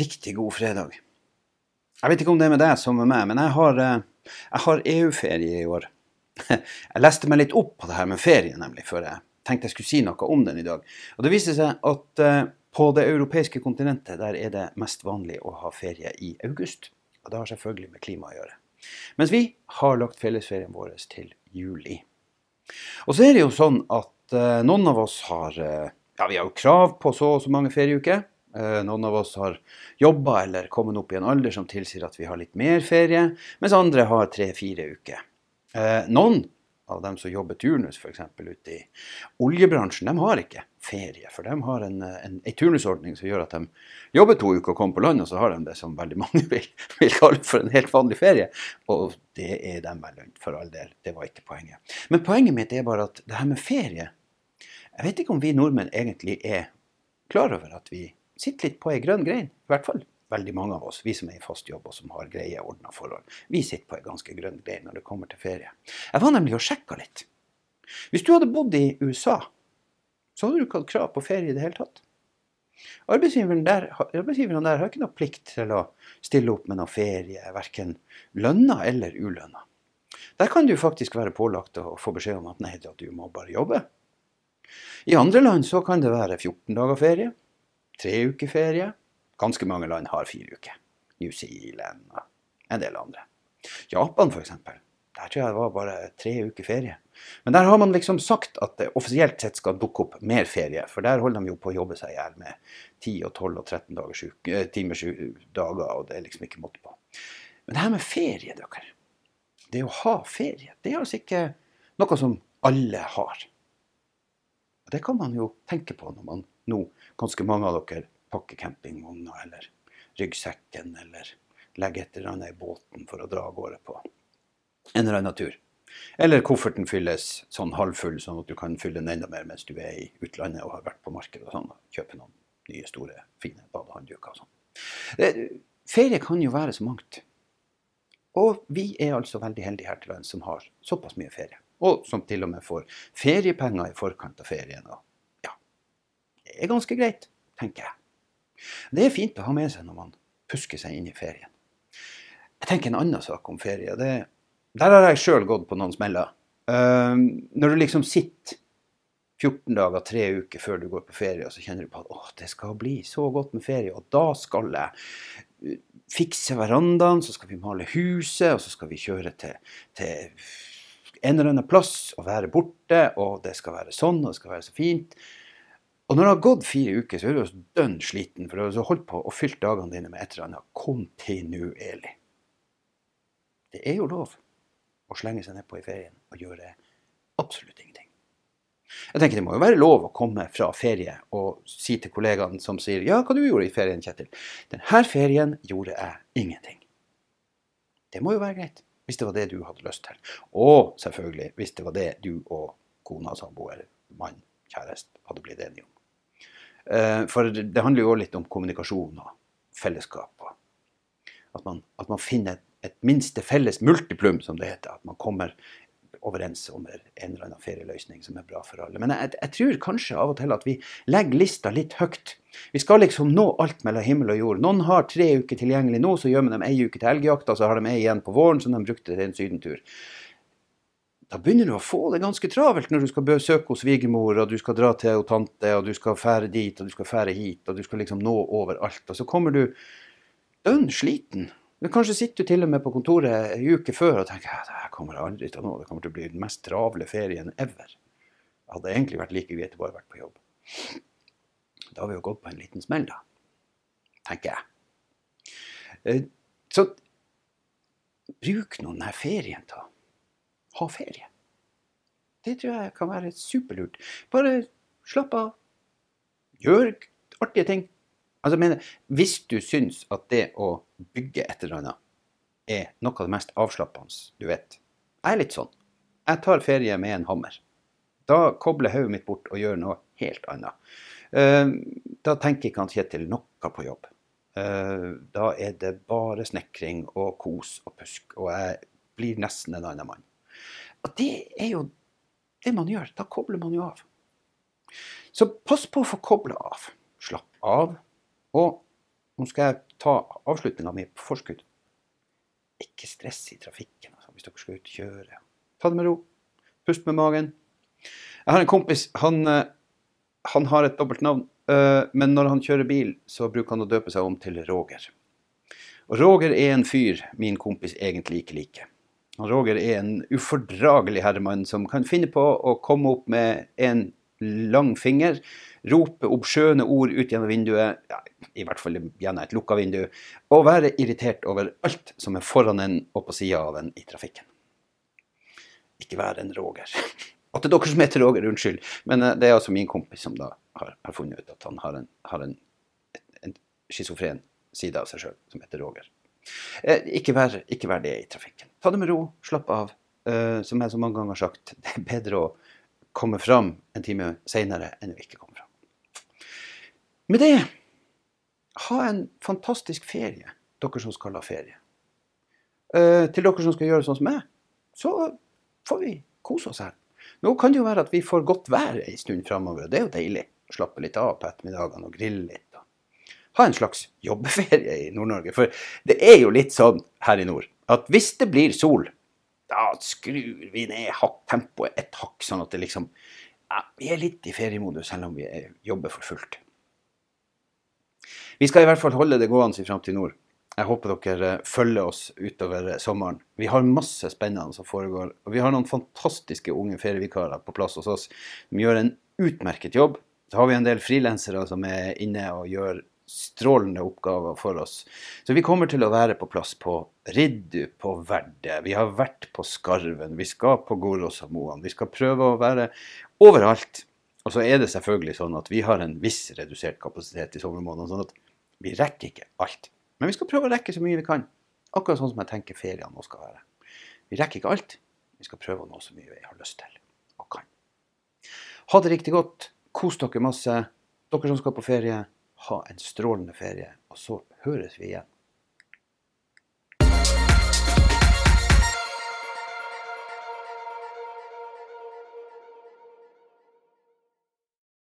Riktig god fredag. Jeg vet ikke om det er med deg som med meg, men jeg har, eh, har EU-ferie i år. Jeg leste meg litt opp på det her med ferie, nemlig, før jeg tenkte jeg skulle si noe om den i dag. Og Det viste seg at eh, på det europeiske kontinentet der er det mest vanlig å ha ferie i august. Og det har selvfølgelig med klima å gjøre. Mens vi har lagt fellesferien vår til juli. Og så er det jo sånn at eh, noen av oss har ja, vi har jo krav på så og så mange ferieuker. Eh, noen av oss har jobba eller kommet opp i en alder som tilsier at vi har litt mer ferie, mens andre har tre-fire uker. Eh, noen av dem som jobber turnus f.eks. ute i oljebransjen, de har ikke ferie. For de har en, en, en, turnusordning som gjør at de jobber to uker og kommer på land, og så har de det som veldig mange vil, vil kalle for en helt vanlig ferie. Og det er dem vel for all del. Det var ikke poenget. Men poenget mitt er bare at det her med ferie Jeg vet ikke om vi nordmenn egentlig er klar over at vi sitter litt på ei grønn grein. I hvert fall veldig mange av oss, vi som er i fast jobb og som har greie, ordna forhold. Vi sitter på ei ganske grønn grein når det kommer til ferie. Jeg var nemlig og sjekka litt. Hvis du hadde bodd i USA, så hadde du ikke hatt krav på ferie i det hele tatt. Arbeidsgiveren der, arbeidsgiveren der har ikke noe plikt til å stille opp med noe ferie, verken lønna eller ulønna. Der kan du faktisk være pålagt å få beskjed om at nei, du må bare jobbe. I andre land så kan det være 14 dager ferie, tre uker ferie. Ganske mange land har fire uker. New Zealand og en del andre. Japan f.eks. Der tror jeg det var bare tre uker ferie. Men der har man liksom sagt at det offisielt sett skal dukke opp mer ferie. For der holder de jo på å jobbe seg i hjel med 10 og 12 og 13 dagers uke, eh, timers dager, og det er liksom ikke måte på. Men det her med ferie, dere. Det å ha ferie, det er altså ikke noe som alle har. Og det kan man jo tenke på når man nå ganske mange av dere pakker campingvogna eller ryggsekken eller legger et eller annet i båten for å dra av gårde på en eller annen tur. Eller kofferten fylles sånn halvfull, sånn at du kan fylle den enda mer mens du er i utlandet og har vært på markedet og sånn, og kjøpe noen nye, store, fine badehåndduker og sånn. Ferie kan jo være så mangt. Og vi er altså veldig heldige her til lands som har såpass mye ferie. Og som til og med får feriepenger i forkant av ferien. Og er ganske greit, tenker jeg. Det er fint å ha med seg når man pusker seg inn i ferien. Jeg tenker en annen sak om ferie. Det, der har jeg sjøl gått på noen smeller. Uh, når du liksom sitter 14 dager, tre uker før du går på ferie, og så kjenner du på at å, det skal bli så godt med ferie, og da skal jeg uh, fikse verandaen, så skal vi male huset, og så skal vi kjøre til, til en eller annen plass og være borte, og det skal være sånn, og det skal være så fint. Og når det har gått fire uker, så er du dønn sliten, for du har holdt på og fylt dagene dine med et eller annet kontinuerlig. Det er jo lov å slenge seg nedpå i ferien og gjøre absolutt ingenting. Jeg tenker Det må jo være lov å komme fra ferie og si til kollegaene som sier 'Ja, hva du gjorde i ferien, Kjetil?' 'Denne ferien gjorde jeg ingenting'. Det må jo være greit, hvis det var det du hadde lyst til. Og selvfølgelig hvis det var det du og kona, samboer, mann, kjæreste hadde blitt enige om. Eh, for det handler jo litt om kommunikasjon og fellesskap. At, man, at man finner et, et, minste felles multiplum, som det heter. At man kommer overens om en eller annen ferieløsning som er bra for alle. Men jeg, jeg, tror kanskje av og til at vi legger lista litt høyt. Vi skal liksom nå alt mellom himmel og jord. Noen har tre uker tilgjengelig nå, så gjør man dem ei uke til elgjakta, så har de ei igjen på våren som de brukte til en sydentur da begynner du å få det ganske travelt når du skal besøke hos svigermor, og du skal dra til tante, og du skal fære dit, og du skal fære hit, og du skal liksom nå overalt. Og så kommer du dønn sliten. Men kanskje sitter du til og med på kontoret en uke før og tenker at det kommer aldri til å nå, det kommer til å bli den mest travle ferien ever. Det hadde egentlig vært like greit å bare vært på jobb. Da har vi jo gått på en liten smell, da. Tenker jeg. Eh, så bruk nå denne ferien til ha ferie. Det tror jeg kan være superlurt. Bare slapp av. Gjør artige ting. Altså, jeg mener, hvis du syns at det å bygge et eller annet er noe av det mest avslappende du vet Jeg er litt sånn. Jeg tar ferie med en hammer. Da kobler hodet mitt bort og gjør noe helt annet. Eh, da tenker han Kjetil noe på jobb. Eh, da er det bare snekring og kos og pusk, og jeg blir nesten en annen mann. Og det er jo det man gjør. Da kobler man jo av. Så pass på å få kobla av. Slapp av. Og nå skal jeg ta avslutninga mi på forskudd. Ikke stress i trafikken altså, hvis dere skal ut og kjøre. Ta det med ro. Pust med magen. Jeg har en kompis. Han, eh, han har et dobbelt navn. eh, Men når han kjører bil, så bruker han å døpe seg om til Roger. Og Roger er en fyr min kompis egentlig ikke liker. Roger er en ufordragelig herremann som kan finne på å komme opp med en lang finger, rope obskjøne ord ut gjennom vinduet, ja, i hvert fall gjennom et lukka vindu, og være irritert over alt som er foran en og på sida av en i trafikken. Ikke vær en Roger. Og til dere som heter Roger, unnskyld, men eh, det er altså min kompis som da har, har funnet ut at han har en, har en, en schizofren side av seg sjøl som heter Roger. Eh, ikke, vær, ikke vær det i trafikken. Ta det med ro, slapp av. Eh, som jeg så mange ganger har sagt, det er bedre å komme fram en time seinere enn å ikke komme fram. Med det, ha en fantastisk ferie, dere som skal ha ferie. Eh, til dere som skal gjøre sånn som meg, så får vi kose oss her. Nå kan det jo være at vi får godt vær en stund framover, og det er jo deilig. Slappe litt av på ettermiddagene og grille litt. Ha en slags jobbeferie i Nord-Norge. For det er jo litt sånn her i nord at hvis det blir sol, da skrur vi ned tempoet et hakk, sånn at det liksom ja, Vi er litt i feriemodus selv om vi er, jobber for fullt. Vi skal i hvert fall holde det gående fram til Nord. Jeg håper dere følger oss utover sommeren. Vi har masse spennende som foregår. Og vi har noen fantastiske unge ferievikarer på plass hos oss som gjør en utmerket jobb. Så har vi en del frilansere som er inne og gjør strålende oppgaver for oss. Så vi kommer til å være på plass på Riddu, på Verde. Vi har vært på Skarven. Vi skal på Gorosamoan. Vi skal prøve å være overalt. Og så er det selvfølgelig sånn at vi har en viss redusert kapasitet i sommermånedene. sånn at vi rekker ikke alt. Men vi skal prøve å rekke så mye vi kan. Akkurat sånn som jeg tenker feriene nå skal være. Vi rekker ikke alt. Vi skal prøve å nå så mye vi har lyst til og kan. Ha det riktig godt. Kos dere masse. Dere som skal på ferie, ha en strålende ferie. Og så høres vi igjen